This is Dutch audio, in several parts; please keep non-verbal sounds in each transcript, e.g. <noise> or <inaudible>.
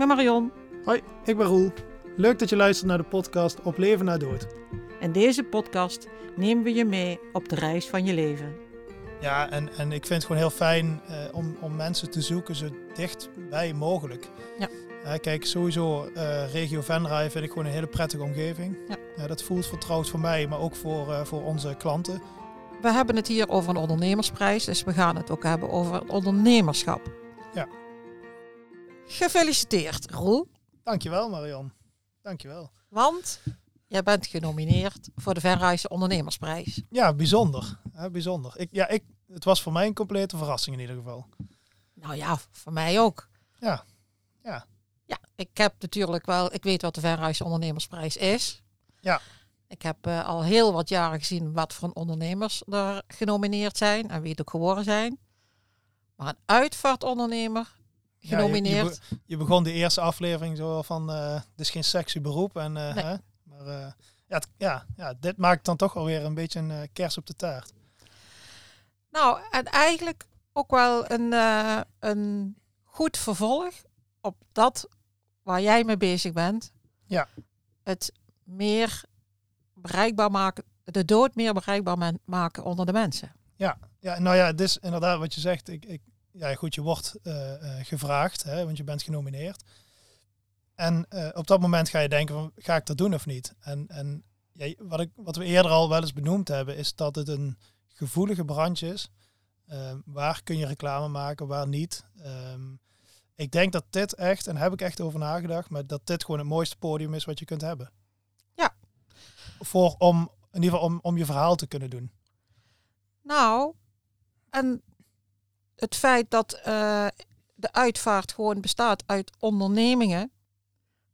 ben Marion. Hoi, ik ben Roel. Leuk dat je luistert naar de podcast Op Leven na Dood. In deze podcast nemen we je mee op de reis van je leven. Ja, en, en ik vind het gewoon heel fijn eh, om, om mensen te zoeken zo dichtbij mogelijk. Ja. Eh, kijk, sowieso eh, regio Venray vind ik gewoon een hele prettige omgeving. Ja. dat voelt vertrouwd voor mij, maar ook voor, voor onze klanten. We hebben het hier over een ondernemersprijs, dus we gaan het ook hebben over het ondernemerschap. Ja. Gefeliciteerd, Roel. Dankjewel Marion. Dankjewel. Want jij bent genomineerd voor de Verrijse Ondernemersprijs. Ja, bijzonder. hè, bijzonder. Ik, ja, ik, het was voor mij een complete verrassing in ieder geval. Nou ja, voor mij ook. Ja, ja. Ja, ik heb natuurlijk wel, ik weet wat de Verrijse Ondernemersprijs is. Ja. Ik heb eh, al heel wat jaren gezien wat voor ondernemers er genomineerd zijn en wie het ook geworden zijn. Maar een uitvaartondernemer Ja, je- genomineerd. Je, be- je begon de eerste aflevering zo van, eh het is geen sexy beroep. En, eh, Nee. hè? Maar eh, ja, het- ja, ja, dit maakt dan toch alweer een beetje een kers op de taart. Nou, en eigenlijk ook wel een, een goed vervolg op dat waar jij mee bezig bent. Ja. Het meer bereikbaar maken, de dood meer bereikbaar maken onder de mensen. Ja, nou ja, het is inderdaad wat je zegt. Ik, ik, ja, goed, je wordt eh, eh, gevraagd, hè, want je bent genomineerd. En eh, op dat moment ga je denken van, ga ik dat doen of niet? En, en ja, wat, ik, wat we eerder al wel eens benoemd hebben, is dat het een gevoelige branche is. Eh, waar kun je reclame maken, waar niet? Ehm, ik denk dat dit echt, en daar heb ik echt over nagedacht, maar dat dit gewoon het mooiste podium is wat je kunt hebben. Ja. Voor om, in ieder geval om, om je verhaal te kunnen doen. Nou, en het feit dat eh, de uitvaart gewoon bestaat uit ondernemingen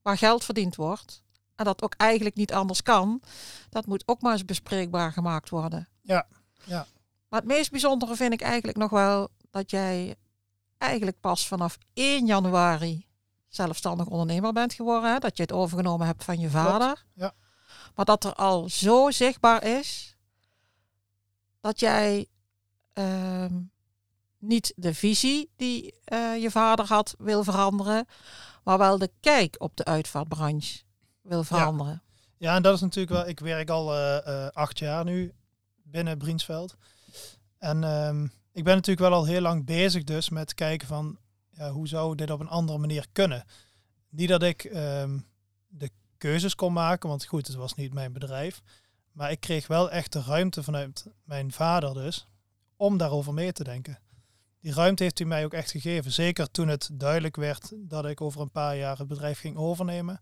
waar geld verdiend wordt. En dat ook eigenlijk niet anders kan. Dat moet ook maar eens bespreekbaar gemaakt worden. Ja, ja. Maar het meest bijzondere vind ik eigenlijk nog wel dat jij eigenlijk pas vanaf 1 januari zelfstandig ondernemer bent geworden. Hè? Dat je het overgenomen hebt van je vader. ja. Maar dat er al zo zichtbaar is dat jij ehm, niet de visie die eh, je vader had wil veranderen, maar wel de kijk op de uitvaartbranche wil veranderen. Ja, en dat is natuurlijk wel. Ik werk al eh, eh, acht jaar nu binnen Briensveld. En ehm, ik ben natuurlijk wel al heel lang bezig dus met kijken van ja, hoe zou dit op een andere manier kunnen. Niet dat ik ehm, de keuzes kon maken, want goed, het was niet mijn bedrijf. Maar ik kreeg wel echt de ruimte vanuit mijn vader dus om daarover mee te denken. Die ruimte heeft hij mij ook echt gegeven. Zeker toen het duidelijk werd dat ik over een paar jaar het bedrijf ging overnemen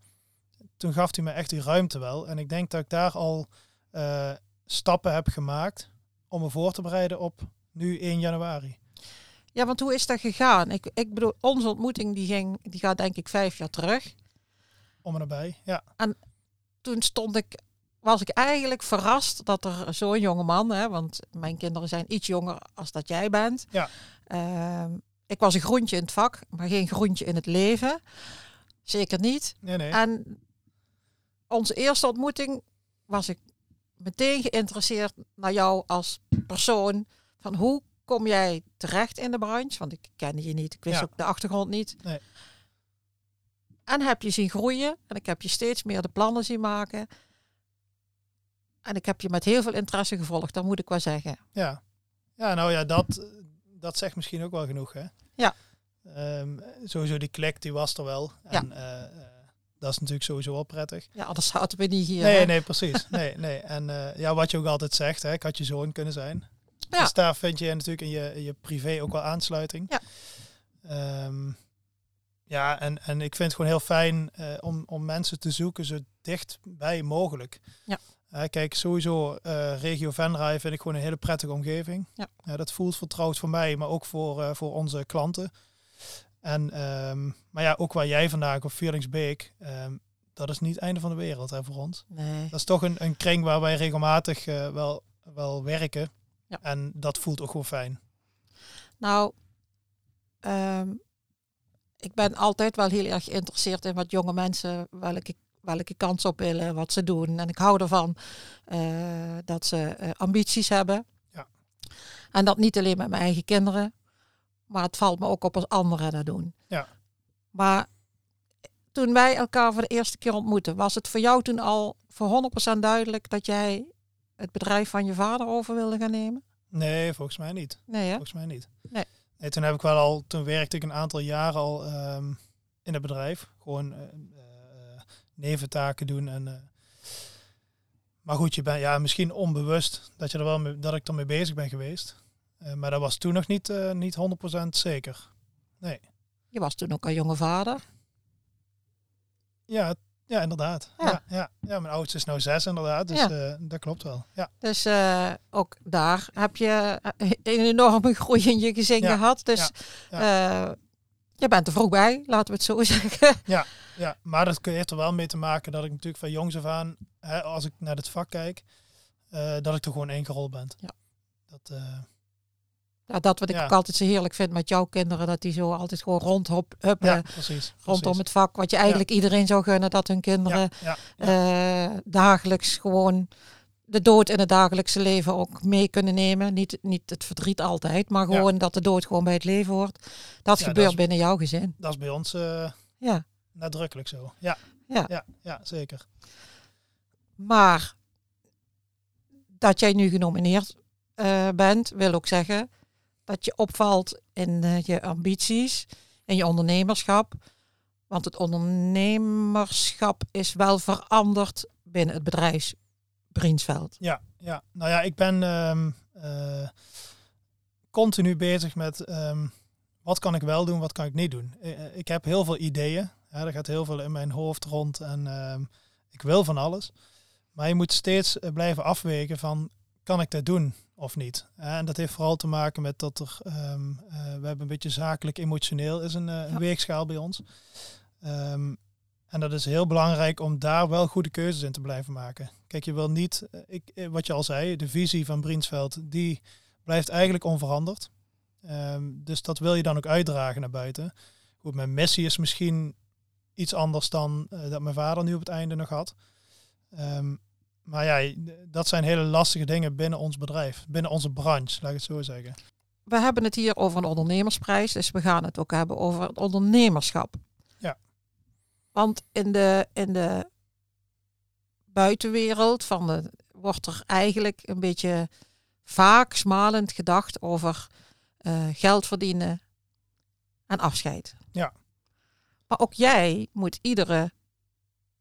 toen gaf hij me echt die ruimte wel. En ik denk dat ik daar al eh, stappen heb gemaakt om me voor te bereiden op nu 1 januari. Ja, want hoe is dat gegaan? Ik, ik bedoel, onze ontmoeting die ging, die gaat denk ik vijf jaar terug. Om en nabij. Ja, Toen stond ik, was ik eigenlijk verrast dat er zo'n jonge man, hè, want mijn kinderen zijn iets jonger als dat jij bent. Ja. Ehm, ik was een groentje in het vak, maar geen groentje in het leven. Zeker niet. nee, nee. En onze eerste ontmoeting was ik meteen geïnteresseerd naar jou als persoon. Van hoe kom jij terecht in de branche? Want ik kende je niet, ik wist Ja. ook de achtergrond niet. Nee. En heb je zien groeien en ik heb je steeds meer de plannen zien maken. En ik heb je met heel veel interesse gevolgd, dat moet ik wel zeggen. Ja, ja nou ja, dat, dat zegt misschien ook wel genoeg. Hè? Ja. Ehm, sowieso die klik, die was er wel. En eh, eh, dat is natuurlijk sowieso wel prettig. Ja, anders zaten we niet hier. nee, hè? nee, precies. <laughs> Nee, nee. En eh, ja, wat je ook altijd zegt, hè, ik had je zoon kunnen zijn. Ja. Dus daar vind je natuurlijk in je, in je privé ook wel aansluiting. Ja. Ehm, ja, en, en ik vind het gewoon heel fijn om, om mensen te zoeken zo dichtbij mogelijk. Ja. Eh, kijk, sowieso eh, regio Venray vind ik gewoon een hele prettige omgeving. Ja. dat voelt vertrouwd voor mij, maar ook voor, eh, voor onze klanten. En, ehm, maar ja, ook waar jij vandaan komt, Vierlingsbeek, ehm, dat is niet het einde van de wereld hè, voor ons. Nee. Dat is toch een, een kring waar wij regelmatig wel, wel werken. Ja. En dat voelt ook gewoon fijn. Nou, ehm, ik ben altijd wel heel erg geïnteresseerd in wat jonge mensen, welke, welke kans op willen, wat ze doen. En ik hou ervan eh, dat ze eh, ambities hebben. Ja. En dat niet alleen met mijn eigen kinderen, maar het valt me ook op als anderen dat doen. Ja. Maar toen wij elkaar voor de eerste keer ontmoetten, was het voor jou toen al voor 100% duidelijk dat jij het bedrijf van je vader over wilde gaan nemen? Nee, volgens mij niet. Nee, hè? Volgens mij niet. Nee. nee. Toen heb ik wel al, toen werkte ik een aantal jaren al ehm, in het bedrijf. Gewoon uh, neventaken doen en. Uh, maar goed, je bent ja, misschien onbewust dat, je er wel mee, dat ik ermee bezig ben geweest. maar dat was toen nog niet, niet 100% zeker. Nee. Je was toen ook een jonge vader. Ja, ja inderdaad. Ja. ja. Ja, ja, mijn oudste is nou zes inderdaad, dus ja. dat klopt wel. Ja. Dus ook daar heb je een enorme <laughs> groei in je gezin gehad. Dus je bent er vroeg bij, laten we het zo <laughs> zeggen. Ja, ja, maar dat heeft er wel mee te maken dat ik natuurlijk van jongs af aan, hè, als ik naar het vak kijk, uh, dat ik er gewoon één rol ben. Ja. Dat, ja, dat wat ik ook altijd zo heerlijk vind met jouw kinderen, dat die zo altijd gewoon rondhuppen ja, precies, rondom het vak. Wat je eigenlijk iedereen zou gunnen, dat hun kinderen uh, dagelijks gewoon de dood in het dagelijkse leven ook mee kunnen nemen. Niet, niet het verdriet altijd, maar gewoon dat de dood gewoon bij het leven hoort. Dat gebeurt binnen jouw gezin. Dat is bij ons uh, ja. nadrukkelijk zo. Ja. Ja. Ja, ja, zeker. Maar dat jij nu genomineerd uh, bent, wil ook zeggen dat je opvalt in uh, je ambities en je ondernemerschap. Want het ondernemerschap is wel veranderd binnen het bedrijf Briensveld. Ja, ja. nou ja, ik ben um, uh, continu bezig met um, wat kan ik wel doen, wat kan ik niet doen. Uh, ik heb heel veel ideeën. Ja, er gaat heel veel in mijn hoofd rond en um, ik wil van alles. Maar je moet steeds blijven afwegen van kan ik dat doen? of niet. En dat heeft vooral te maken met dat er, um, uh, we hebben een beetje zakelijk emotioneel is een, uh, een weegschaal bij ons. Um, en dat is heel belangrijk om daar wel goede keuzes in te blijven maken. Kijk, je wil niet, eh, ik, wat je al zei, de visie van Briensveld, die blijft eigenlijk onveranderd. Um, dus dat wil je dan ook uitdragen naar buiten. Goed, mijn missie is misschien iets anders dan uh, dat mijn vader nu op het einde nog had. Um, maar ja, dat zijn hele lastige dingen binnen ons bedrijf, binnen onze branche, laat ik het zo zeggen. We hebben het hier over een ondernemersprijs, dus we gaan het ook hebben over het ondernemerschap. Want in de, in de buitenwereld van de, wordt er eigenlijk een beetje vaak smalend gedacht over uh, geld verdienen en afscheid. Ja. Maar ook jij moet iedere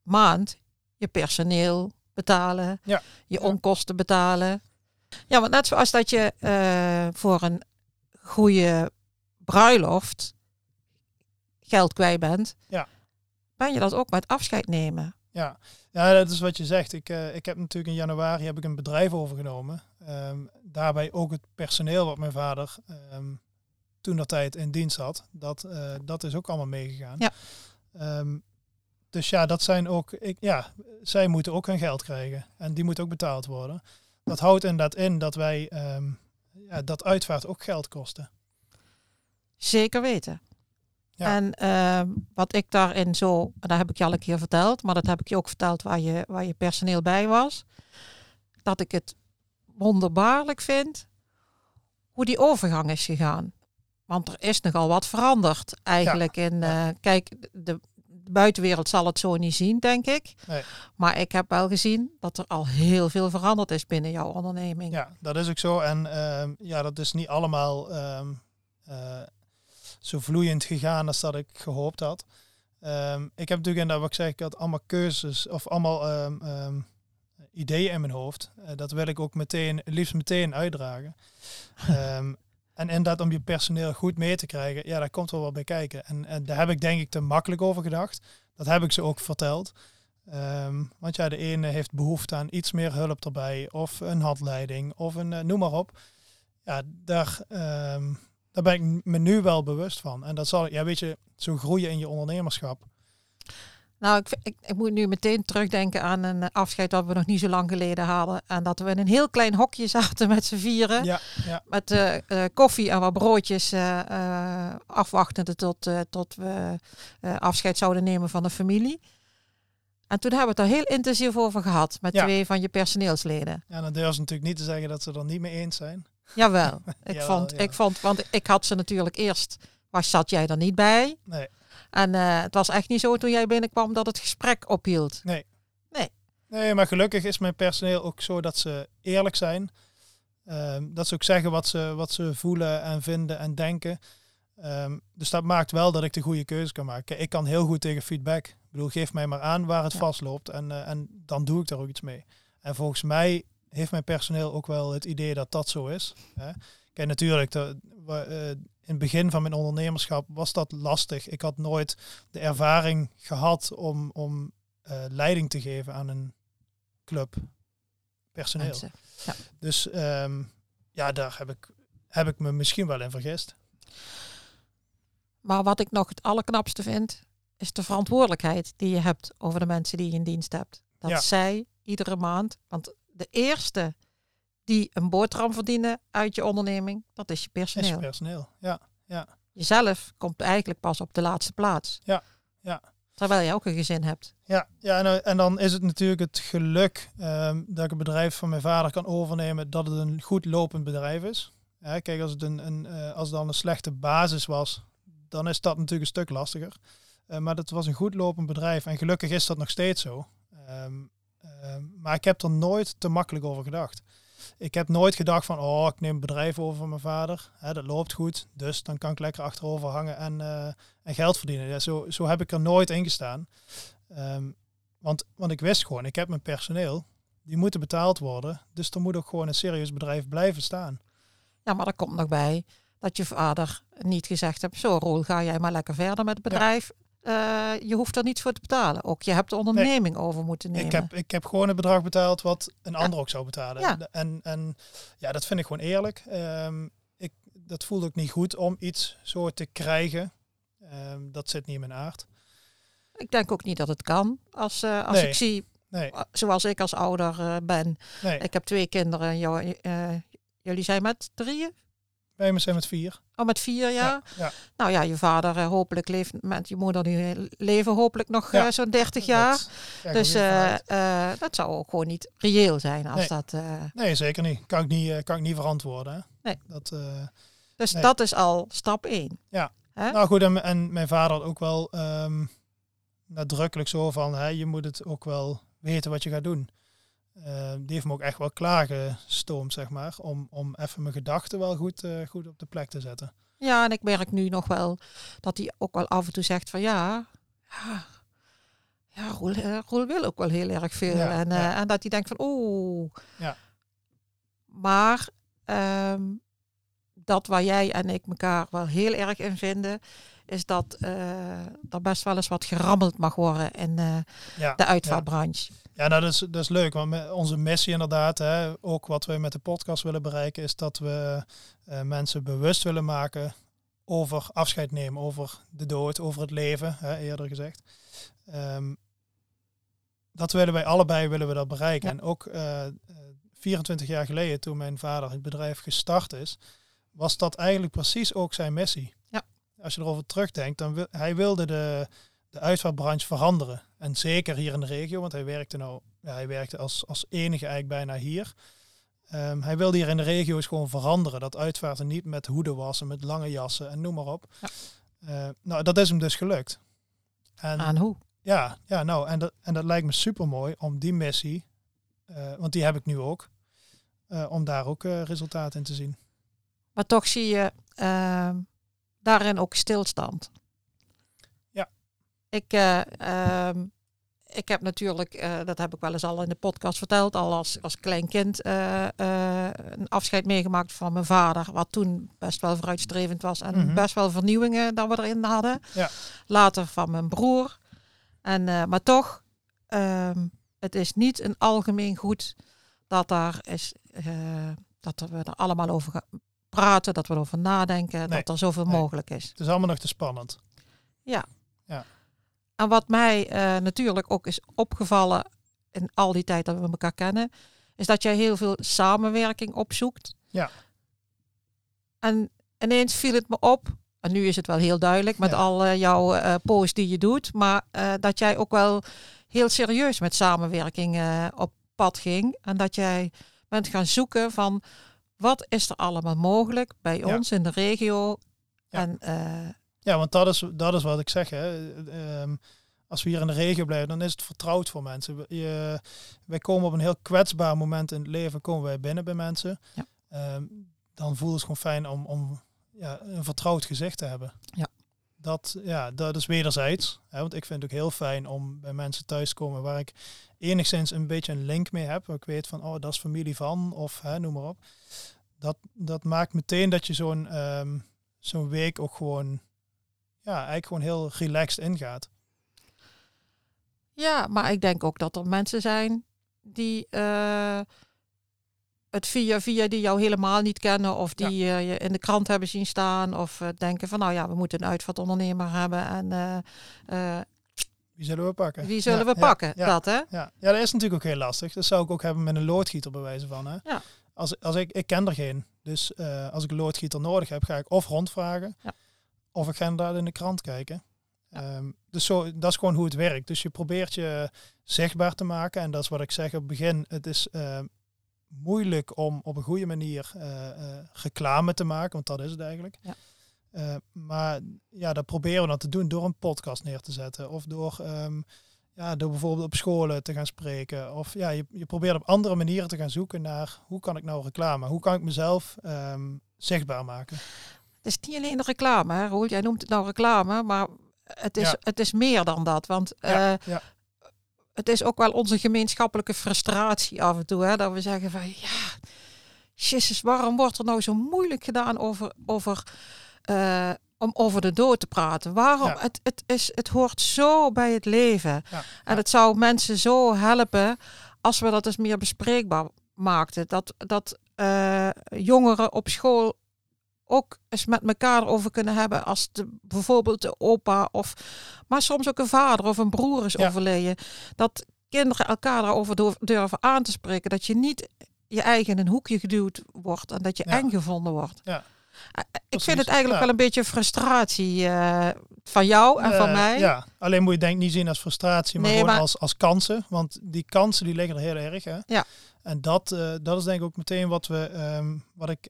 maand je personeel, betalen, ja. je onkosten betalen. Ja, want net zoals dat je uh, voor een goede bruiloft geld kwijt bent, ja. Ben je dat ook met afscheid nemen. Ja, ja dat is wat je zegt. Ik, uh, ik heb natuurlijk in januari heb ik een bedrijf overgenomen. Um, daarbij ook het personeel wat mijn vader um, toen dat tijd in dienst had, dat, uh, dat is ook allemaal meegegaan. Ja. Um, dus ja, dat zijn ook, ik, ja, zij moeten ook hun geld krijgen. En die moet ook betaald worden. Dat houdt inderdaad in dat wij, ja, dat uitvaart ook geld kosten. Zeker weten. Ja. En uh, wat ik daarin zo, daar heb ik je al een keer verteld, maar dat heb ik je ook verteld waar je, waar je personeel bij was. Dat ik het wonderbaarlijk vind hoe die overgang is gegaan. Want er is nogal wat veranderd eigenlijk. Ja. In, uh, kijk, de, de buitenwereld zal het zo niet zien, denk ik. Nee. Maar ik heb wel gezien dat er al heel veel veranderd is binnen jouw onderneming. Ja, dat is ook zo. En uh, ja, dat is niet allemaal uh, uh, zo vloeiend gegaan als dat ik gehoopt had. Um, ik heb natuurlijk inderdaad, wat ik zeg, ik had allemaal keuzes of allemaal um, ideeën in mijn hoofd. Uh, dat wil ik ook meteen, liefst meteen uitdragen. <laughs> En inderdaad, om je personeel goed mee te krijgen, ja, daar komt wel wat bij kijken. En, en daar heb ik denk ik te makkelijk over gedacht. Dat heb ik ze ook verteld. Want ja, de ene heeft behoefte aan iets meer hulp erbij, of een handleiding, of een uh, noem maar op. Ja, daar, daar ben ik me nu wel bewust van. En dat zal, ja, weet je, zo groeien in je ondernemerschap. Nou, ik, ik, ik, moet nu meteen terugdenken aan een afscheid dat we nog niet zo lang geleden hadden. En dat we in een heel klein hokje <laughs> zaten met z'n vieren. Ja, ja. Met uh, uh, koffie en wat broodjes uh, afwachtende tot, tot we afscheid zouden nemen van de familie. En toen hebben we het er heel intensief over gehad met ja. twee van je personeelsleden. Ja, dan durven ze natuurlijk niet te zeggen dat ze er niet mee eens zijn. Jawel, ik, <laughs> Jawel, vond, ja. ik vond, want ik had ze natuurlijk eerst, was zat jij er niet bij? Nee. En eh, het was echt niet zo toen jij binnenkwam dat het gesprek ophield. Nee, maar gelukkig is mijn personeel ook zo dat ze eerlijk zijn. Ehm, dat ze ook zeggen wat ze, wat ze voelen en vinden en denken. Ehm, dus dat maakt wel dat ik de goede keuze kan maken. Ik kan heel goed tegen feedback. Ik bedoel, geef mij maar aan waar het Ja. vastloopt en, eh, en dan doe ik daar ook iets mee. En volgens mij heeft mijn personeel ook wel het idee dat dat zo is. Hè. Kijk, natuurlijk, de, eh, in het begin van mijn ondernemerschap was dat lastig. Ik had nooit de ervaring gehad om, om eh, leiding te geven aan een club personeel. Mensen. Dus ehm, ja, daar heb ik, heb ik me misschien wel in vergist. Maar wat ik nog het allerknapste vind, is de verantwoordelijkheid die je hebt over de mensen die je in dienst hebt. Dat Ja. zij iedere maand, want de eerste die een boterham verdienen uit je onderneming, dat is je Is personeel. je personeel. Ja, Jezelf komt eigenlijk pas op de laatste plaats. Ja, ja. Terwijl je ook een gezin hebt. ja, ja en, eh, en dan is het natuurlijk het geluk ehm, dat ik een bedrijf van mijn vader kan overnemen, dat het een goed lopend bedrijf is. Ja, kijk, als het, een, een, eh, als het dan een slechte basis was, dan is dat natuurlijk een stuk lastiger. Eh, maar dat was een goed lopend bedrijf en gelukkig is dat nog steeds zo. Ehm, maar ik heb er nooit te makkelijk over gedacht. Ik heb nooit gedacht van, oh, ik neem een bedrijf over van mijn vader. Hè, dat loopt goed, dus dan kan ik lekker achterover hangen en, eh, en geld verdienen. Ja, zo, zo heb ik er nooit in gestaan. Ehm, want, want ik wist gewoon, ik heb mijn personeel, die moeten betaald worden. Dus er moet ook gewoon een serieus bedrijf blijven staan. Ja, maar er komt nog bij dat je vader niet gezegd hebt, zo Roel, ga jij maar lekker verder met het bedrijf. Eh, je hoeft er niets voor te betalen. Ook je hebt de onderneming over moeten nemen. Ik heb, ik heb gewoon een bedrag betaald wat een ander ook zou betalen. Ja. En, en ja, dat vind ik gewoon eerlijk. Ehm, ik, dat voelde ook niet goed om iets zo te krijgen. Ehm, dat zit niet in mijn aard. Ik denk ook niet dat het kan. Als, eh, als Nee. ik zie, Nee, eh, zoals ik als ouder ben. Ik heb twee kinderen. Jou, jullie zijn met drieën? Wij zijn met vier. Oh, met vier jaar? ja. Nou ja, je vader eh, hopelijk leeft met je moeder nu eh, leven hopelijk nog Ja. eh, zo'n 30 jaar. Dat dus eh, dat zou ook gewoon niet reëel zijn als Nee. dat. nee, zeker niet. Kan ik niet, kan ik niet verantwoorden. Hè? Nee. Dat, dus Nee. dat is al stap 1. Ja. Hè? Nou goed, en, en mijn vader had ook wel ehm, nadrukkelijk zo van, hè, je moet het ook wel weten wat je gaat doen. Eh, die heeft me ook echt wel klaargestoomd, zeg maar, om, om even mijn gedachten wel goed, eh, goed op de plek te zetten. Ja, en ik merk nu nog wel dat hij ook wel af en toe zegt van ja, ja, ja Roel, eh, Roel wil ook wel heel erg veel. Ja, en, eh, en dat hij denkt van oeh. Ja. Maar ehm, dat waar jij en ik elkaar wel heel erg in vinden, is dat er best wel eens wat gerammeld mag worden in de uitvaartbranche. Ja nou, dat, is, dat is leuk, want met onze missie inderdaad, hè, ook wat we met de podcast willen bereiken, is dat we eh, mensen bewust willen maken over afscheid nemen, over de dood, over het leven, hè, eerder gezegd. Ehm, dat willen wij allebei willen we dat bereiken. Ja. En ook eh, eh, 24 jaar geleden, toen mijn vader het bedrijf gestart is, was dat eigenlijk precies ook zijn missie. Ja. Als je erover terugdenkt, dan wil, hij wilde de, de uitvaartbranche veranderen. En zeker hier in de regio, want hij werkte nou, ja, hij werkte als, als enige eigenlijk bijna hier. Ehm, hij wilde hier in de regio's gewoon veranderen. Dat uitvaarten niet met hoeden was en met lange jassen en noem maar op. Ja. Eh, nou, dat is hem dus gelukt. En Aan hoe? ja, ja, nou, en dat, en dat lijkt me super mooi om die missie, eh, want die heb ik nu ook, eh, om daar ook resultaten in te zien. Maar toch zie je ehm, daarin ook stilstand. Ja. Ik, eh, ehm, ik heb natuurlijk, eh, dat heb ik wel eens al in de podcast verteld, al als, als klein kind eh, een afscheid meegemaakt van mijn vader, wat toen best wel vooruitstrevend was en Mhm. best wel vernieuwingen dat we erin hadden. Ja. Later van mijn broer. En, maar toch, ehm, het is niet een algemeen goed dat, daar is, dat we er allemaal over gaan praten, dat we erover nadenken, Nee. dat er zoveel Nee. mogelijk is. Het is allemaal nog te spannend. En wat mij eh, natuurlijk ook is opgevallen in al die tijd dat we elkaar kennen, is dat jij heel veel samenwerking opzoekt. Ja. En ineens viel het me op, en nu is het wel heel duidelijk met Ja. al eh, jouw eh posts die je doet, maar dat jij ook wel heel serieus met samenwerking op pad ging. En dat jij bent gaan zoeken van wat is er allemaal mogelijk bij Ja. ons in de regio. Ja. En Ja, want dat is, dat is wat ik zeg. Hè. Ehm, als we hier in de regio blijven, dan is het vertrouwd voor mensen. We- Je, wij komen op een heel kwetsbaar moment in het leven, komen wij binnen bij mensen. Ja. Ehm, dan voelt het gewoon fijn om, om ja, een vertrouwd gezicht te hebben. Ja. Dat, ja, dat is wederzijds. Hè, want ik vind het ook heel fijn om bij mensen thuis te komen waar ik enigszins een beetje een link mee heb. Waar ik weet van, oh, dat is familie van, of hè, noem maar op. Dat, dat maakt meteen dat je zo'n ehm, zo'n week ook gewoon, ja, eigenlijk gewoon heel relaxed ingaat. Ja, maar ik denk ook dat er mensen zijn die eh, het via via die jou helemaal niet kennen of die eh, je in de krant hebben zien staan of eh, denken van nou ja, we moeten een uitvaartondernemer hebben en Wie zullen we pakken? wie zullen Ja, we pakken? Ja, Dat hè? Ja. ja, dat is natuurlijk ook heel lastig. Dat zou ik ook hebben met een loodgieter bij wijze van. Hè? Ja. Als, als ik, ik ken er geen. Dus als ik een loodgieter nodig heb, ga ik of rondvragen. Ja. Of ik ga inderdaad in de krant kijken. Ja. Ehm, dus zo, dat is gewoon hoe het werkt. Dus je probeert je zichtbaar te maken. En dat is wat ik zeg op het begin. Het is eh, moeilijk om op een goede manier eh, eh, reclame te maken. Want dat is het eigenlijk. Ja. Eh, maar ja, dat proberen we dan te doen door een podcast neer te zetten. Of door, ehm, ja, door bijvoorbeeld op scholen te gaan spreken. Of ja, je, je probeert op andere manieren te gaan zoeken naar hoe kan ik nou reclame? Hoe kan ik mezelf ehm, zichtbaar maken? Het is niet alleen de reclame, hè, Roel? Jij noemt het nou reclame, maar het is, Ja. het is meer dan dat. Want Ja, eh, ja. het is ook wel onze gemeenschappelijke frustratie af en toe. Hè, dat we zeggen van ja, jezus, waarom wordt er nou zo moeilijk gedaan over, over, eh, om over de dood te praten? Waarom? Het, het, is, het hoort zo bij het leven. En het zou mensen zo helpen als we dat eens meer bespreekbaar maakten. Dat, dat eh, jongeren op school ook eens met elkaar over kunnen hebben als de, bijvoorbeeld de opa of maar soms ook een vader of een broer is Ja. overleden. Dat kinderen elkaar daarover durven aan te spreken. Dat je niet je eigen in een hoekje geduwd wordt en dat je Ja. eng gevonden wordt. Ja. Eh, Ik Precies. vind het eigenlijk Ja. wel een beetje frustratie eh, van jou en van Eh, mij. Ja, alleen moet je denk ik niet zien als frustratie, maar Nee, gewoon maar- Als, als kansen. Want die kansen die liggen er heel erg. Hè? Ja. En dat, eh, dat is denk ik ook meteen wat, we, ehm, wat ik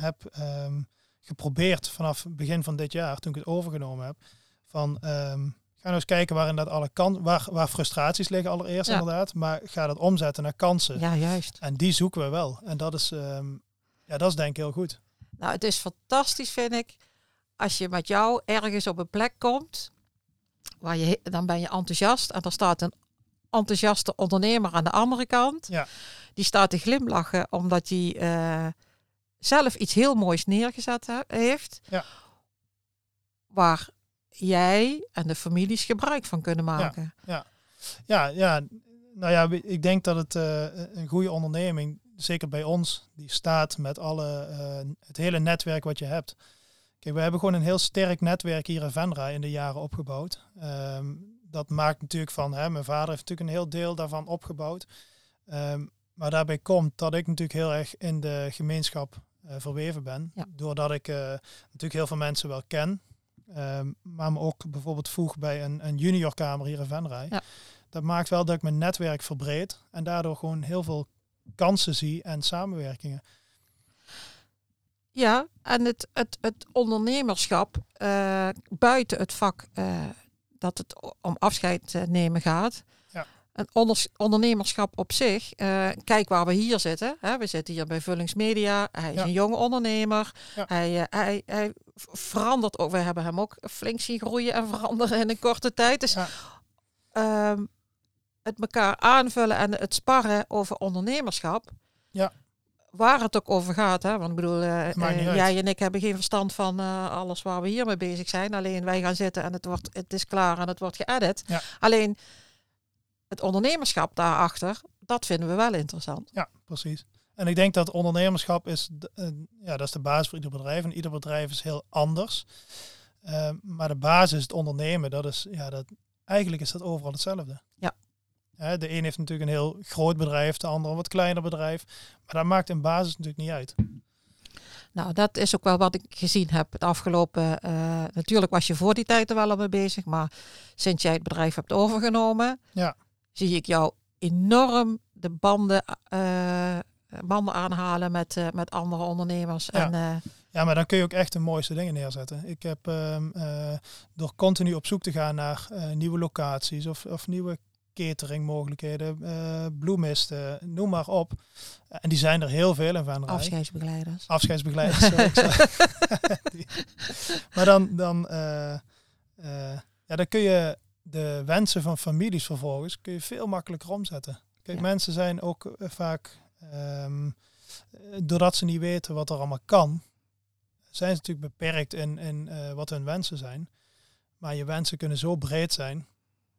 heb ehm, geprobeerd vanaf het begin van dit jaar, toen ik het overgenomen heb. Van, ehm, ga nou eens kijken waar, inderdaad alle kan, waar, waar frustraties liggen allereerst Ja. inderdaad. Maar ga dat omzetten naar kansen. ja, juist. En die zoeken we wel. En dat is, ehm, ja, dat is denk ik heel goed. Nou, het is fantastisch, vind ik, als je met jou ergens op een plek komt, waar je, dan ben je enthousiast en er staat een enthousiaste ondernemer aan de andere kant. Ja. Die staat te glimlachen omdat hij eh, zelf iets heel moois neergezet he- heeft, Ja. waar jij en de families gebruik van kunnen maken. Ja, ja, nou ja, ik denk dat het eh, een goede onderneming, zeker bij ons, die staat met alle, eh, het hele netwerk wat je hebt. Kijk, we hebben gewoon een heel sterk netwerk hier in Venra in de jaren opgebouwd. Ehm, dat maakt natuurlijk van, hè, mijn vader heeft natuurlijk een heel deel daarvan opgebouwd. Ehm, maar daarbij komt dat ik natuurlijk heel erg in de gemeenschap verweven ben. Ja. Doordat ik eh, natuurlijk heel veel mensen wel ken. Ehm, maar me ook bijvoorbeeld voeg bij een, een juniorkamer hier in Venray. Ja. Dat maakt wel dat ik mijn netwerk verbreed. En daardoor gewoon heel veel kansen zie en samenwerkingen. Ja, en het, het, het ondernemerschap eh, buiten het vak eh, dat het om afscheid eh, nemen gaat. Een ondernemerschap op zich. eh, kijk waar we hier zitten. Hè. We zitten hier bij Vullingsmedia. Hij is Ja. een jonge ondernemer. Ja. Hij, eh, hij, hij v- verandert ook. We hebben hem ook flink zien groeien en veranderen in een korte tijd. Dus Ja. ehm, het elkaar aanvullen en het sparren over ondernemerschap. Ja. Waar het ook over gaat. Hè? Want ik bedoel, eh, jij en ik hebben geen verstand van alles waar we hier mee bezig zijn. Alleen wij gaan zitten en het, wordt, het is klaar en het wordt geëdit. Alleen het ondernemerschap daarachter, dat vinden we wel interessant. Ja, precies. En ik denk dat ondernemerschap is, de- eh, ja, dat is de basis voor ieder bedrijf. En ieder bedrijf is heel anders. Ehm, maar de basis, het ondernemen, dat is, ja, dat, eigenlijk is dat overal hetzelfde. Ja. Hè, de een heeft natuurlijk een heel groot bedrijf, de ander een wat kleiner bedrijf. Maar dat maakt in basis natuurlijk niet uit. Nou, dat is ook wel wat ik gezien heb het afgelopen. eh, natuurlijk was je voor die tijd er wel al mee bezig, maar sinds jij het bedrijf hebt overgenomen, Ja. Zie ik jou enorm de banden eh, banden aanhalen met, eh, met andere ondernemers. Ja. En, eh, Ja, maar dan kun je ook echt de mooiste dingen neerzetten. Ik heb ehm, eh, door continu op zoek te gaan naar nieuwe locaties of, of nieuwe cateringmogelijkheden, bloemisten, noem maar op. En die zijn er heel veel in Venray. afscheidsbegeleiders. Afscheidsbegeleiders. sorry, <laughs> <laughs> maar dan, dan, ja, dan kun je de wensen van families vervolgens kun je veel makkelijker omzetten. Kijk, Ja. mensen zijn ook eh, vaak, ehm, eh, doordat ze niet weten wat er allemaal kan, zijn ze natuurlijk beperkt in, in eh, wat hun wensen zijn. Maar je wensen kunnen zo breed zijn.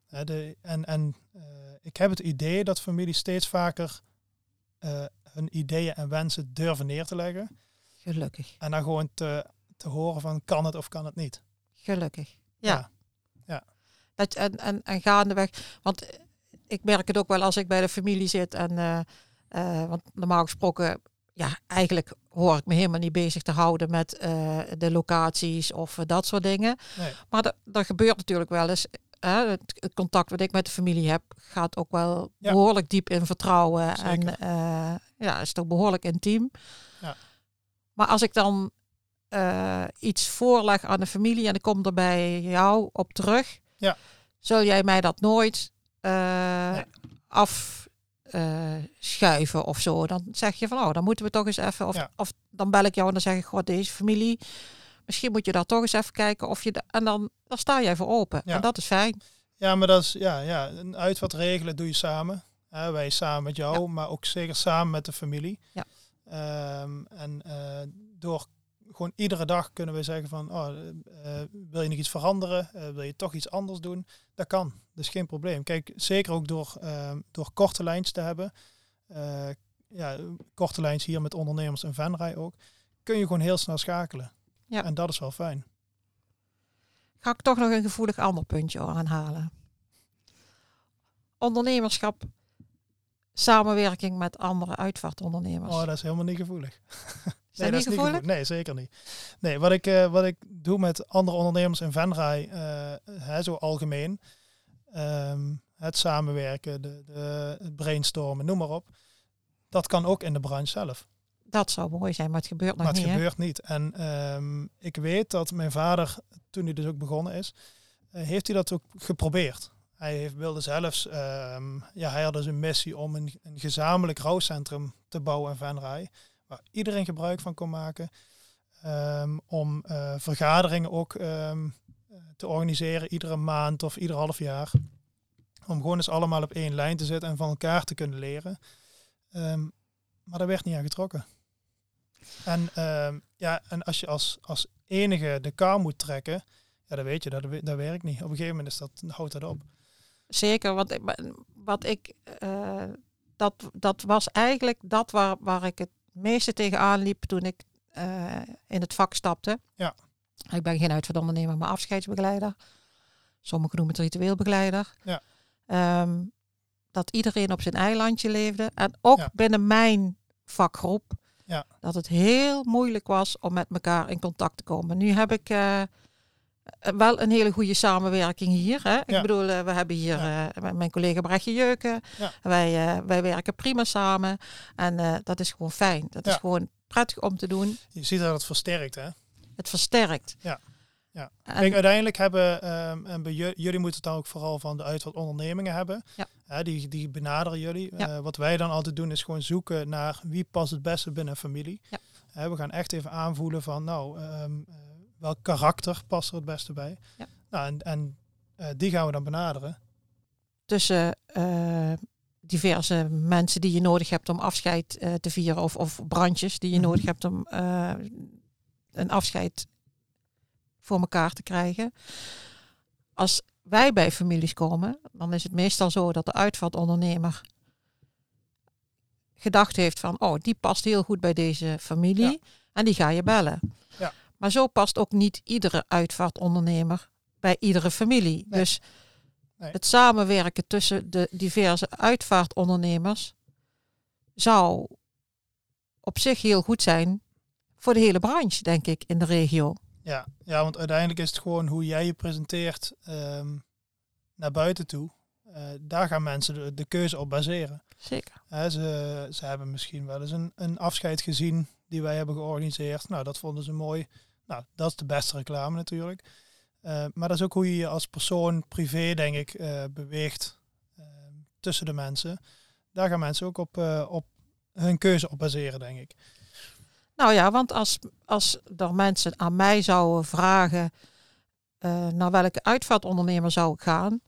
Hè, de, en en eh, ik heb het idee dat families steeds vaker eh, hun ideeën en wensen durven neer te leggen. Gelukkig. En dan gewoon te, te horen van kan het of kan het niet. Gelukkig. Ja. Ja. Dat, en, en, en gaandeweg, want ik merk het ook wel als ik bij de familie zit en eh, eh, want normaal gesproken, ja, eigenlijk hoor ik me helemaal niet bezig te houden met eh, de locaties of dat soort dingen. Nee. Maar dat, dat gebeurt natuurlijk wel eens. Hè, het, het contact wat ik met de familie heb, gaat ook wel Ja. behoorlijk diep in vertrouwen. Zeker. En ja, is toch behoorlijk intiem. Ja. Maar als ik dan iets voorleg aan de familie en ik kom er bij jou op terug, Ja. zul jij mij dat nooit eh Nee. afschuiven of zo. Dan zeg je van, oh, dan moeten we toch eens even, of, Ja. of dan bel ik jou en dan zeg ik, god, deze familie, misschien moet je daar toch eens even kijken of je, de, en dan, dan sta jij voor open. Ja. En dat is fijn. Ja, maar dat is ja, ja, een uitvat regelen doe je samen. Hè, wij samen met jou, maar ook zeker samen met de familie. Ja. Ehm, en eh, door gewoon iedere dag kunnen we zeggen van, oh, eh, eh, wil je nog iets veranderen? Eh, wil je toch iets anders doen? Dat kan, dat is geen probleem. Kijk, zeker ook door, ehm, door korte lijns te hebben. ja, korte lijns hier met ondernemers en Venray ook. Kun je gewoon heel snel schakelen. Ja. En dat is wel fijn. Ga ik toch nog een gevoelig ander puntje aanhalen. Ondernemerschap, samenwerking met andere uitvaartondernemers. Oh, dat is helemaal niet gevoelig. <laughs> is dat niet gevoelig? Nee, zeker niet. Nee, wat ik, eh, wat ik doe met andere ondernemers in Venray, eh, hè, zo algemeen, ehm, het samenwerken, de, de, het brainstormen, noem maar op. Dat kan ook in de branche zelf. Dat zou mooi zijn, maar het gebeurt nog maar het niet. hè? gebeurt niet. En ehm, ik weet dat mijn vader, toen hij dus ook begonnen is, eh, heeft hij dat ook geprobeerd. Hij heeft, wilde zelfs, ehm, ja, hij had dus een missie om een, een gezamenlijk rouwcentrum te bouwen in Venray, waar iedereen gebruik van kon maken. Ehm, om eh, vergaderingen ook ehm, eh, te organiseren, iedere maand of ieder half jaar. Om gewoon eens allemaal op één lijn te zitten en van elkaar te kunnen leren. Ehm, maar daar werd niet aan getrokken. En, ja, en als je als, als enige de kar moet trekken, ja, dan weet je, dat, dat werkt niet. Op een gegeven moment is dat, houdt dat op. Zeker, want ik- wat ik, eh, dat, dat was eigenlijk dat waar, waar ik het meeste tegenaan liep toen ik eh, in het vak stapte. Ja. Ik ben geen uitvaartondernemer, maar afscheidsbegeleider. Sommigen noemen het ritueelbegeleider. Ja. Ehm, dat iedereen op zijn eilandje leefde. En ook Ja. binnen mijn vakgroep. Ja. Dat het heel moeilijk was om met elkaar in contact te komen. Nu heb ik eh, wel een hele goede samenwerking hier. Hè? Ik Ja. bedoel, eh, we hebben hier eh, met mijn collega Brechtje Jeuken. Ja. Wij, eh, wij werken prima samen. En eh, dat is gewoon fijn. Dat is Ja. gewoon prettig om te doen. Je ziet dat het versterkt, hè? Het versterkt. Ja. Ja. En- Kijk, uiteindelijk hebben, ehm, en bij jullie moeten het dan ook vooral van de uitvat ondernemingen hebben. Ja. Die, die benaderen jullie. Ja. Eh, wat wij dan altijd doen is gewoon zoeken naar wie past het beste binnen een familie. Ja. We gaan echt even aanvoelen van, nou, ehm, eh, welk karakter past er het beste bij. Ja. Nou, en en eh, die gaan we dan benaderen. tussen eh, diverse mensen die je nodig hebt om afscheid eh, te vieren. Of, of brandjes die je Mhm. nodig hebt om een afscheid voor elkaar te krijgen. Als wij bij families komen, dan is het meestal zo dat de uitvaartondernemer gedacht heeft van, oh, die past heel goed bij deze familie. Ja. En die ga je bellen. Ja. Maar zo past ook niet iedere uitvaartondernemer bij iedere familie. Nee. Dus Nee. het samenwerken tussen de diverse uitvaartondernemers zou op zich heel goed zijn voor de hele branche, denk ik, in de regio. Ja, ja, want uiteindelijk is het gewoon hoe jij je presenteert ehm, naar buiten toe. eh, daar gaan mensen de, de keuze op baseren. Zeker. Ze, ze hebben misschien wel eens een, een afscheid gezien die wij hebben georganiseerd. Nou, dat vonden ze mooi. Nou, dat is de beste reclame natuurlijk. Eh, maar dat is ook hoe je je als persoon privé, denk ik, eh, beweegt eh, tussen de mensen. Daar gaan mensen ook op, eh, op hun keuze op baseren, denk ik. Nou ja, want als, als er mensen aan mij zouden vragen naar welke uitvaartondernemer zou ik gaan,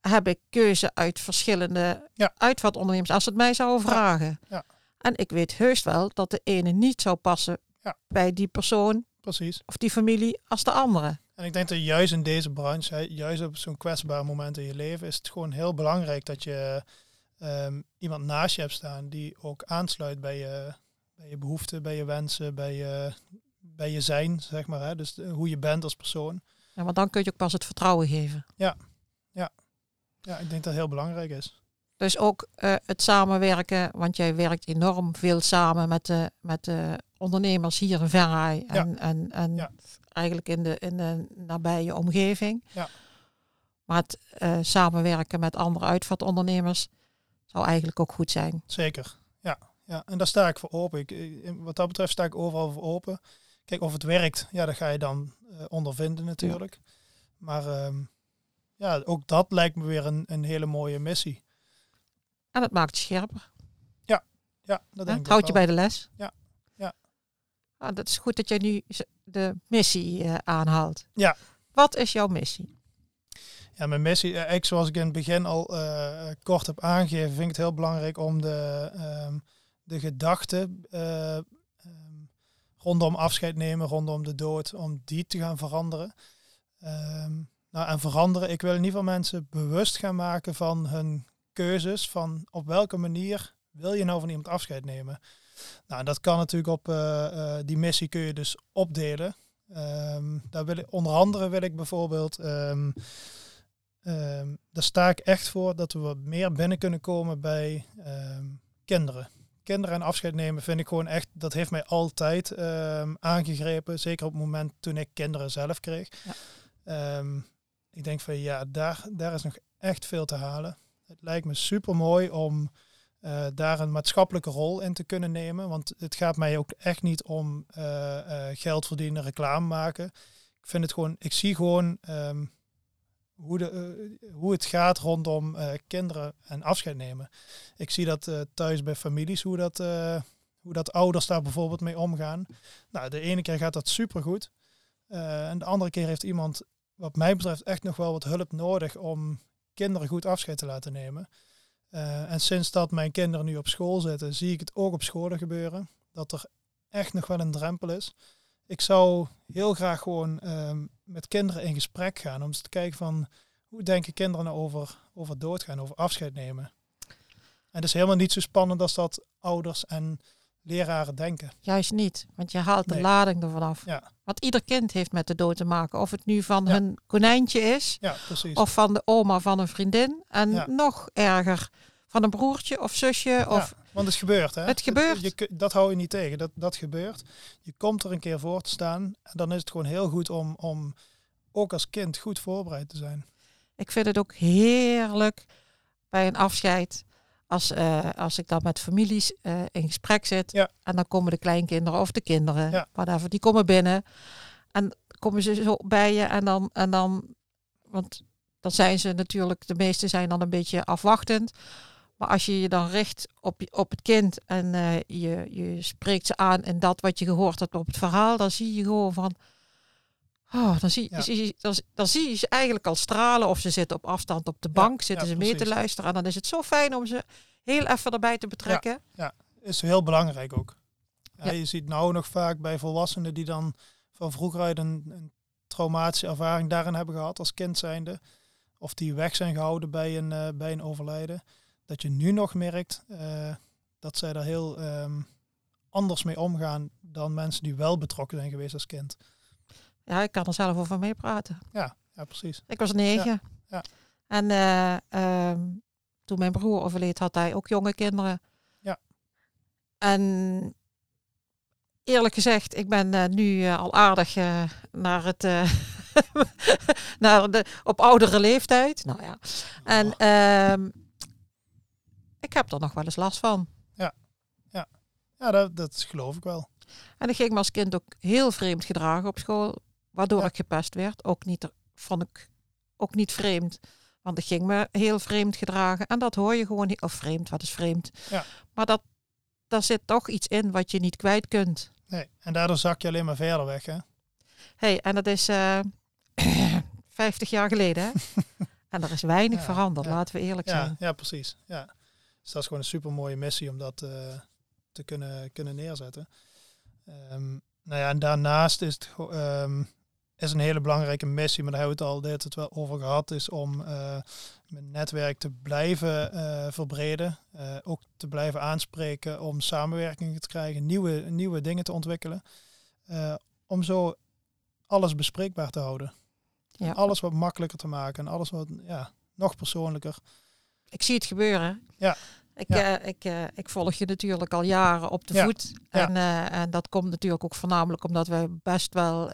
heb ik keuze uit verschillende Ja. uitvaartondernemers als ze het mij zouden vragen. Ja. En ik weet heus wel dat de ene niet zou passen Ja. bij die persoon Precies. of die familie als de andere. En ik denk dat juist in deze branche, hè, juist op zo'n kwetsbaar moment in je leven, is het gewoon heel belangrijk dat je ehm, iemand naast je hebt staan die ook aansluit bij je, bij je behoeften, bij je wensen, bij je, bij je zijn, zeg maar. Hè? Dus de- hoe je bent als persoon. Ja, want dan kun je ook pas het vertrouwen geven. Ja, ik denk dat het heel belangrijk is. Dus ook eh, het samenwerken, want jij werkt enorm veel samen met de, met de ondernemers hier in Verraai en, en, en Ja. eigenlijk in de, in de nabije omgeving. Ja. Maar het eh, samenwerken met andere uitvaartondernemers zou eigenlijk ook goed zijn. Zeker. Ja, ja. en daar sta ik voor open. Ik, wat dat betreft sta ik overal voor open. Kijk, of het werkt, ja, dat ga je dan eh, ondervinden natuurlijk. Maar ehm, ja, ook dat lijkt me weer een, een hele mooie missie. En het maakt je scherper. Ja, dat hè? denk ik houdt je bij de les. Ja. Ja. Ah, dat is goed dat jij nu de missie eh, aanhaalt. Ja. Wat is jouw missie? Ja, mijn missie, eh, eigenlijk zoals ik in het begin al eh, kort heb aangegeven, vind ik het heel belangrijk om de, ehm, de gedachten eh, ehm, rondom afscheid nemen, rondom de dood, om die te gaan veranderen. Ehm, nou, en veranderen, ik wil in ieder geval mensen bewust gaan maken van hun keuzes, van op welke manier wil je nou van iemand afscheid nemen. Nou, dat kan natuurlijk op eh, eh, die missie kun je dus opdelen. Ehm, daar wil ik, onder andere wil ik bijvoorbeeld ehm, Ehm, daar sta ik echt voor dat we wat meer binnen kunnen komen bij kinderen. Kinderen en afscheid nemen vind ik gewoon echt, dat heeft mij altijd aangegrepen. Zeker op het moment toen ik kinderen zelf kreeg. Ja. Ik denk van ja, daar, daar is nog echt veel te halen. Het lijkt me super mooi om eh, daar een maatschappelijke rol in te kunnen nemen. Want het gaat mij ook echt niet om eh, geld verdienen, reclame maken. Ik vind het gewoon, ik zie gewoon ehm, hoe, de, hoe het gaat rondom kinderen en afscheid nemen. Ik zie dat thuis bij families, hoe dat, hoe dat ouders daar bijvoorbeeld mee omgaan. Nou, de ene keer gaat dat supergoed. En de andere keer heeft iemand, wat mij betreft, echt nog wel wat hulp nodig om kinderen goed afscheid te laten nemen. Eh, en sinds dat mijn kinderen nu op school zitten, zie ik het ook op scholen gebeuren. Dat er echt nog wel een drempel is. Ik zou heel graag gewoon ehm, met kinderen in gesprek gaan om eens te kijken van hoe denken kinderen nou over, over doodgaan, over afscheid nemen. En het is helemaal niet zo spannend als dat ouders en leraren denken. Juist niet, want je haalt de Nee. lading ervan af. Ja. Want ieder kind heeft met de dood te maken. Of het nu van Ja. hun konijntje is, Ja, precies. of van de oma van een vriendin. En nog erger, van een broertje of zusje. Of, ja, want het gebeurt, hè? Het gebeurt. Je, dat hou je niet tegen. Dat, dat gebeurt. Je komt er een keer voor te staan. En dan is het gewoon heel goed om, om ook als kind goed voorbereid te zijn. Ik vind het ook heerlijk bij een afscheid. Als, eh, als ik dan met families eh, in gesprek zit. Ja. En dan komen de kleinkinderen of de kinderen. Ja. Whatever, die komen binnen. En komen ze zo bij je. En dan, en dan want dan zijn ze natuurlijk, de meeste zijn dan een beetje afwachtend. Maar als je je dan richt op, op het kind en eh, je, je spreekt ze aan en dat wat je gehoord hebt op het verhaal, dan zie je gewoon van. Oh, dan, zie, Ja. dan, dan zie je ze eigenlijk al stralen of ze zitten op afstand op de bank, zitten ja, ze mee te luisteren. En dan is het zo fijn om ze heel even erbij te betrekken. Is heel belangrijk ook. Ja, Ja. Je ziet nou nog vaak bij volwassenen die dan van vroeger uit een, een traumatische ervaring daarin hebben gehad als kind zijnde. Of die weg zijn gehouden bij een, eh, bij een overlijden. Dat je nu nog merkt eh, dat zij daar heel ehm, anders mee omgaan dan mensen die wel betrokken zijn geweest als kind. Ja, ik kan er zelf over meepraten. Ja, ja precies. Ik was negen. ja. En eh, ehm, toen mijn broer overleed, had hij ook jonge kinderen. Ja. En eerlijk gezegd, ik ben eh, nu eh, al aardig naar het, <laughs> naar de, op oudere leeftijd. Nou ja. En ehm, ik heb er nog wel eens last van. Ja, dat, dat geloof ik wel. En ik ging me als kind ook heel vreemd gedragen op school, waardoor Ja. ik gepest werd. Ook niet, vond ik ook niet vreemd. Want ik ging me heel vreemd gedragen. En dat hoor je gewoon niet. Of vreemd, wat is vreemd? Ja. Maar dat, daar zit toch iets in wat je niet kwijt kunt. Nee. En daardoor zak je alleen maar verder weg, hè? hey, en dat is eh <clears throat> 50 jaar geleden. Hè? <laughs> en er is weinig Ja, veranderd, ja. laten we eerlijk zijn. ja, precies. Ja. Dus dat is gewoon een super mooie missie om dat eh, te kunnen, kunnen neerzetten. Ehm, nou ja, en daarnaast is het ehm, is een hele belangrijke missie, maar daar hebben we het al hele tijd wel over gehad, is om eh mijn netwerk te blijven eh, verbreden. eh, ook te blijven aanspreken om samenwerkingen te krijgen, nieuwe, nieuwe dingen te ontwikkelen. om zo alles bespreekbaar te houden. Ja. Alles wat makkelijker te maken en alles wat ja, nog persoonlijker. Ik zie het gebeuren. Ja. Ik, Ja. ik, ik volg je natuurlijk al jaren op de Ja. voet. Ja. En, en dat komt natuurlijk ook voornamelijk omdat we best wel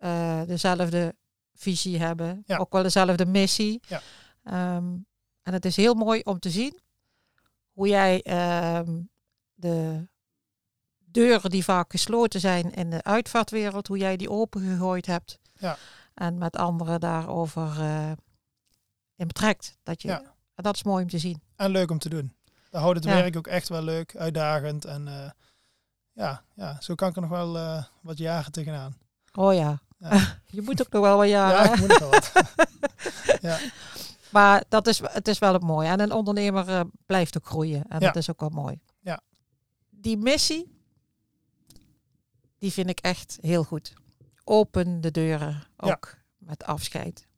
eh, dezelfde visie hebben. Ja. Ook wel dezelfde missie. Ja. Ehm, en het is heel mooi om te zien hoe jij ehm, de deuren die vaak gesloten zijn in de uitvaartwereld, hoe jij die opengegooid hebt. Ja. En met anderen daarover eh, in betrekt. Dat je, Ja. en dat is mooi om te zien. En leuk om te doen. Dat houdt het Ja. werk ook echt wel leuk, uitdagend. En eh, ja, ja, zo kan ik er nog wel wat jaren tegenaan. Oh ja. Ja. <laughs> je moet ook nog wel wat jaren. Ja, ik moet nog wel wat. <laughs> ja, Maar dat is, het is wel het mooie. En een ondernemer eh, blijft ook groeien. En Ja. dat is ook wel mooi. Ja. Die missie, die vind ik echt heel goed. Open de deuren, ook met afscheid.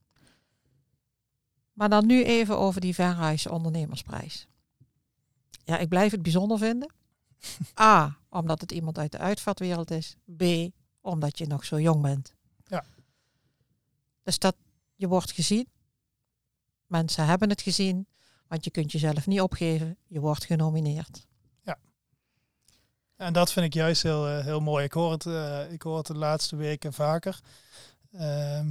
Maar dan nu even over die Verhuis Ondernemersprijs. Ja, ik blijf het bijzonder vinden. <laughs> A, omdat het iemand uit de uitvaartwereld is. B, omdat je nog zo jong bent. Ja. Dus dat je wordt gezien. Mensen hebben het gezien, want je kunt jezelf niet opgeven. Je wordt genomineerd. en dat vind ik juist heel, eh, heel mooi. Ik hoor, het, eh, ik hoor het de laatste weken vaker. Ehm,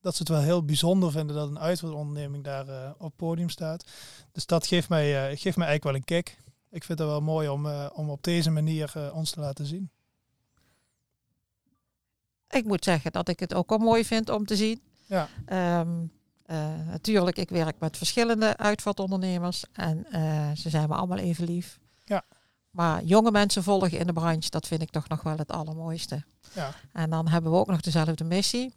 dat ze het wel heel bijzonder vinden dat een uitvaartonderneming daar eh, op podium staat. Dus dat geeft mij, geeft mij eigenlijk wel een kick. Ik vind het wel mooi om, om op deze manier ons te laten zien. Ik moet zeggen dat ik het ook wel mooi vind om te zien. Ja. Ehm, eh, natuurlijk, ik werk met verschillende uitvaartondernemers en eh, ze zijn me allemaal even lief. Ja. Maar jonge mensen volgen in de branche, dat vind ik toch nog wel het allermooiste. Ja. En dan hebben we ook nog dezelfde missie.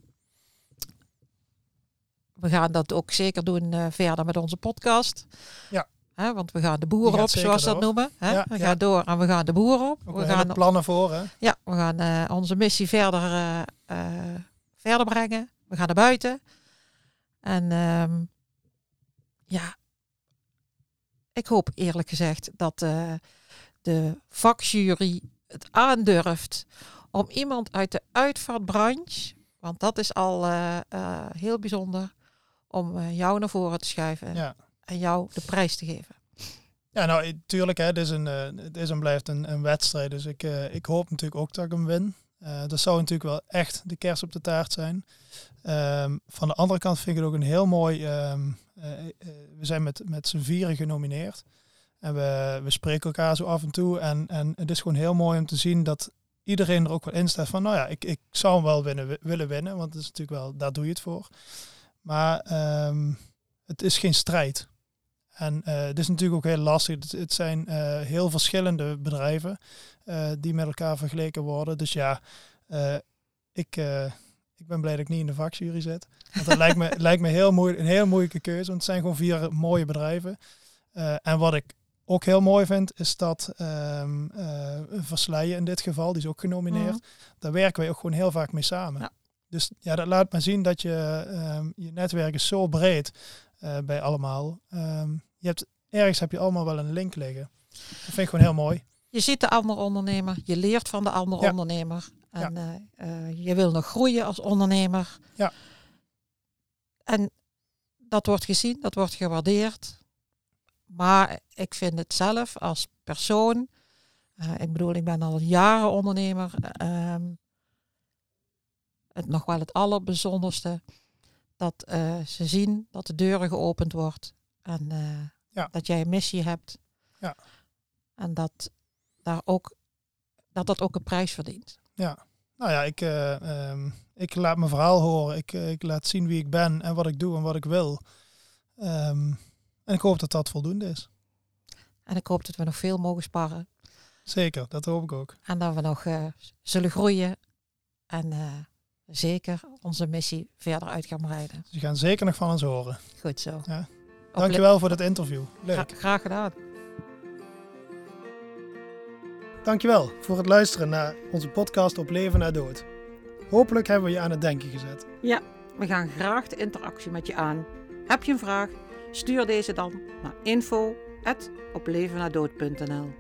We gaan dat ook zeker doen eh, verder met onze podcast. Ja. Want we gaan de gaat op, zoals ze dat noemen. Ja, we ja. gaan door en we gaan de boeren op. Ook we gaan plannen voor, hè? ja, we gaan onze missie verder, verder brengen. We gaan naar buiten. En ehm, ja, ik hoop eerlijk gezegd dat eh, de vakjury het aandurft om iemand uit de uitvaartbranche, want dat is al eh, eh, heel bijzonder, om jou naar voren te schuiven Ja. en jou de prijs te geven. Ja, nou, tuurlijk, hè, het is, een, het is en blijft een, een wedstrijd. Dus ik, ik hoop natuurlijk ook dat ik hem win. Eh, dat zou natuurlijk wel echt de kers op de taart zijn. Ehm, van de andere kant vind ik het ook een heel mooi... ehm, eh, eh, we zijn met, met z'n vieren genomineerd. En we, we spreken elkaar zo af en toe. En, en het is gewoon heel mooi om te zien dat iedereen er ook wel in staat van... Nou ja, ik, ik zou hem wel winnen, willen winnen. Want het is natuurlijk wel, daar doe je het voor. Maar ehm, het is geen strijd. En eh het is natuurlijk ook heel lastig. Het, het zijn eh, heel verschillende bedrijven eh, die met elkaar vergeleken worden. Dus ja, ik, ik ben blij dat ik niet in de vakjury zit. Want dat lijkt me, <laughs> lijkt me heel moeilijk, een heel moeilijke keuze. Want het zijn gewoon vier mooie bedrijven. En wat ik ook heel mooi vind, is dat Versleien in dit geval, die is ook genomineerd. Mhm. Daar werken wij ook gewoon heel vaak mee samen. Ja. Dus ja, dat laat maar zien dat je, ehm, je netwerk is zo breed eh, bij allemaal. Ehm, je hebt, ergens heb je allemaal wel een link liggen. Dat vind ik gewoon heel mooi. Je ziet de andere ondernemer, je leert van de andere Ja. ondernemer. En eh, eh, je wil nog groeien als ondernemer. Ja. En dat wordt gezien, dat wordt gewaardeerd. Maar ik vind het zelf als persoon, ik bedoel, ik ben al jaren ondernemer. ehm, het nog wel het allerbijzonderste. Dat eh, ze zien dat de deuren geopend wordt. En eh, Ja. dat jij een missie hebt. Ja. En dat, daar ook, dat dat ook een prijs verdient. Nou ja, ik, eh, ehm, ik laat mijn verhaal horen. Ik, ik laat zien wie ik ben en wat ik doe en wat ik wil. Ehm, en ik hoop dat dat voldoende is. En ik hoop dat we nog veel mogen sparren. Zeker, dat hoop ik ook. En dat we nog zullen groeien. En zeker onze missie verder uit gaan breiden. Je gaat zeker nog van ons horen. Goed zo. Ja. Dankjewel voor dit interview. Leuk. Gra- graag gedaan. Dankjewel voor het luisteren naar onze podcast Op Leven na Dood. Hopelijk hebben we je aan het denken gezet. Ja, we gaan graag de interactie met je aan. Heb je een vraag? Stuur deze dan naar info.oplevennadood.nl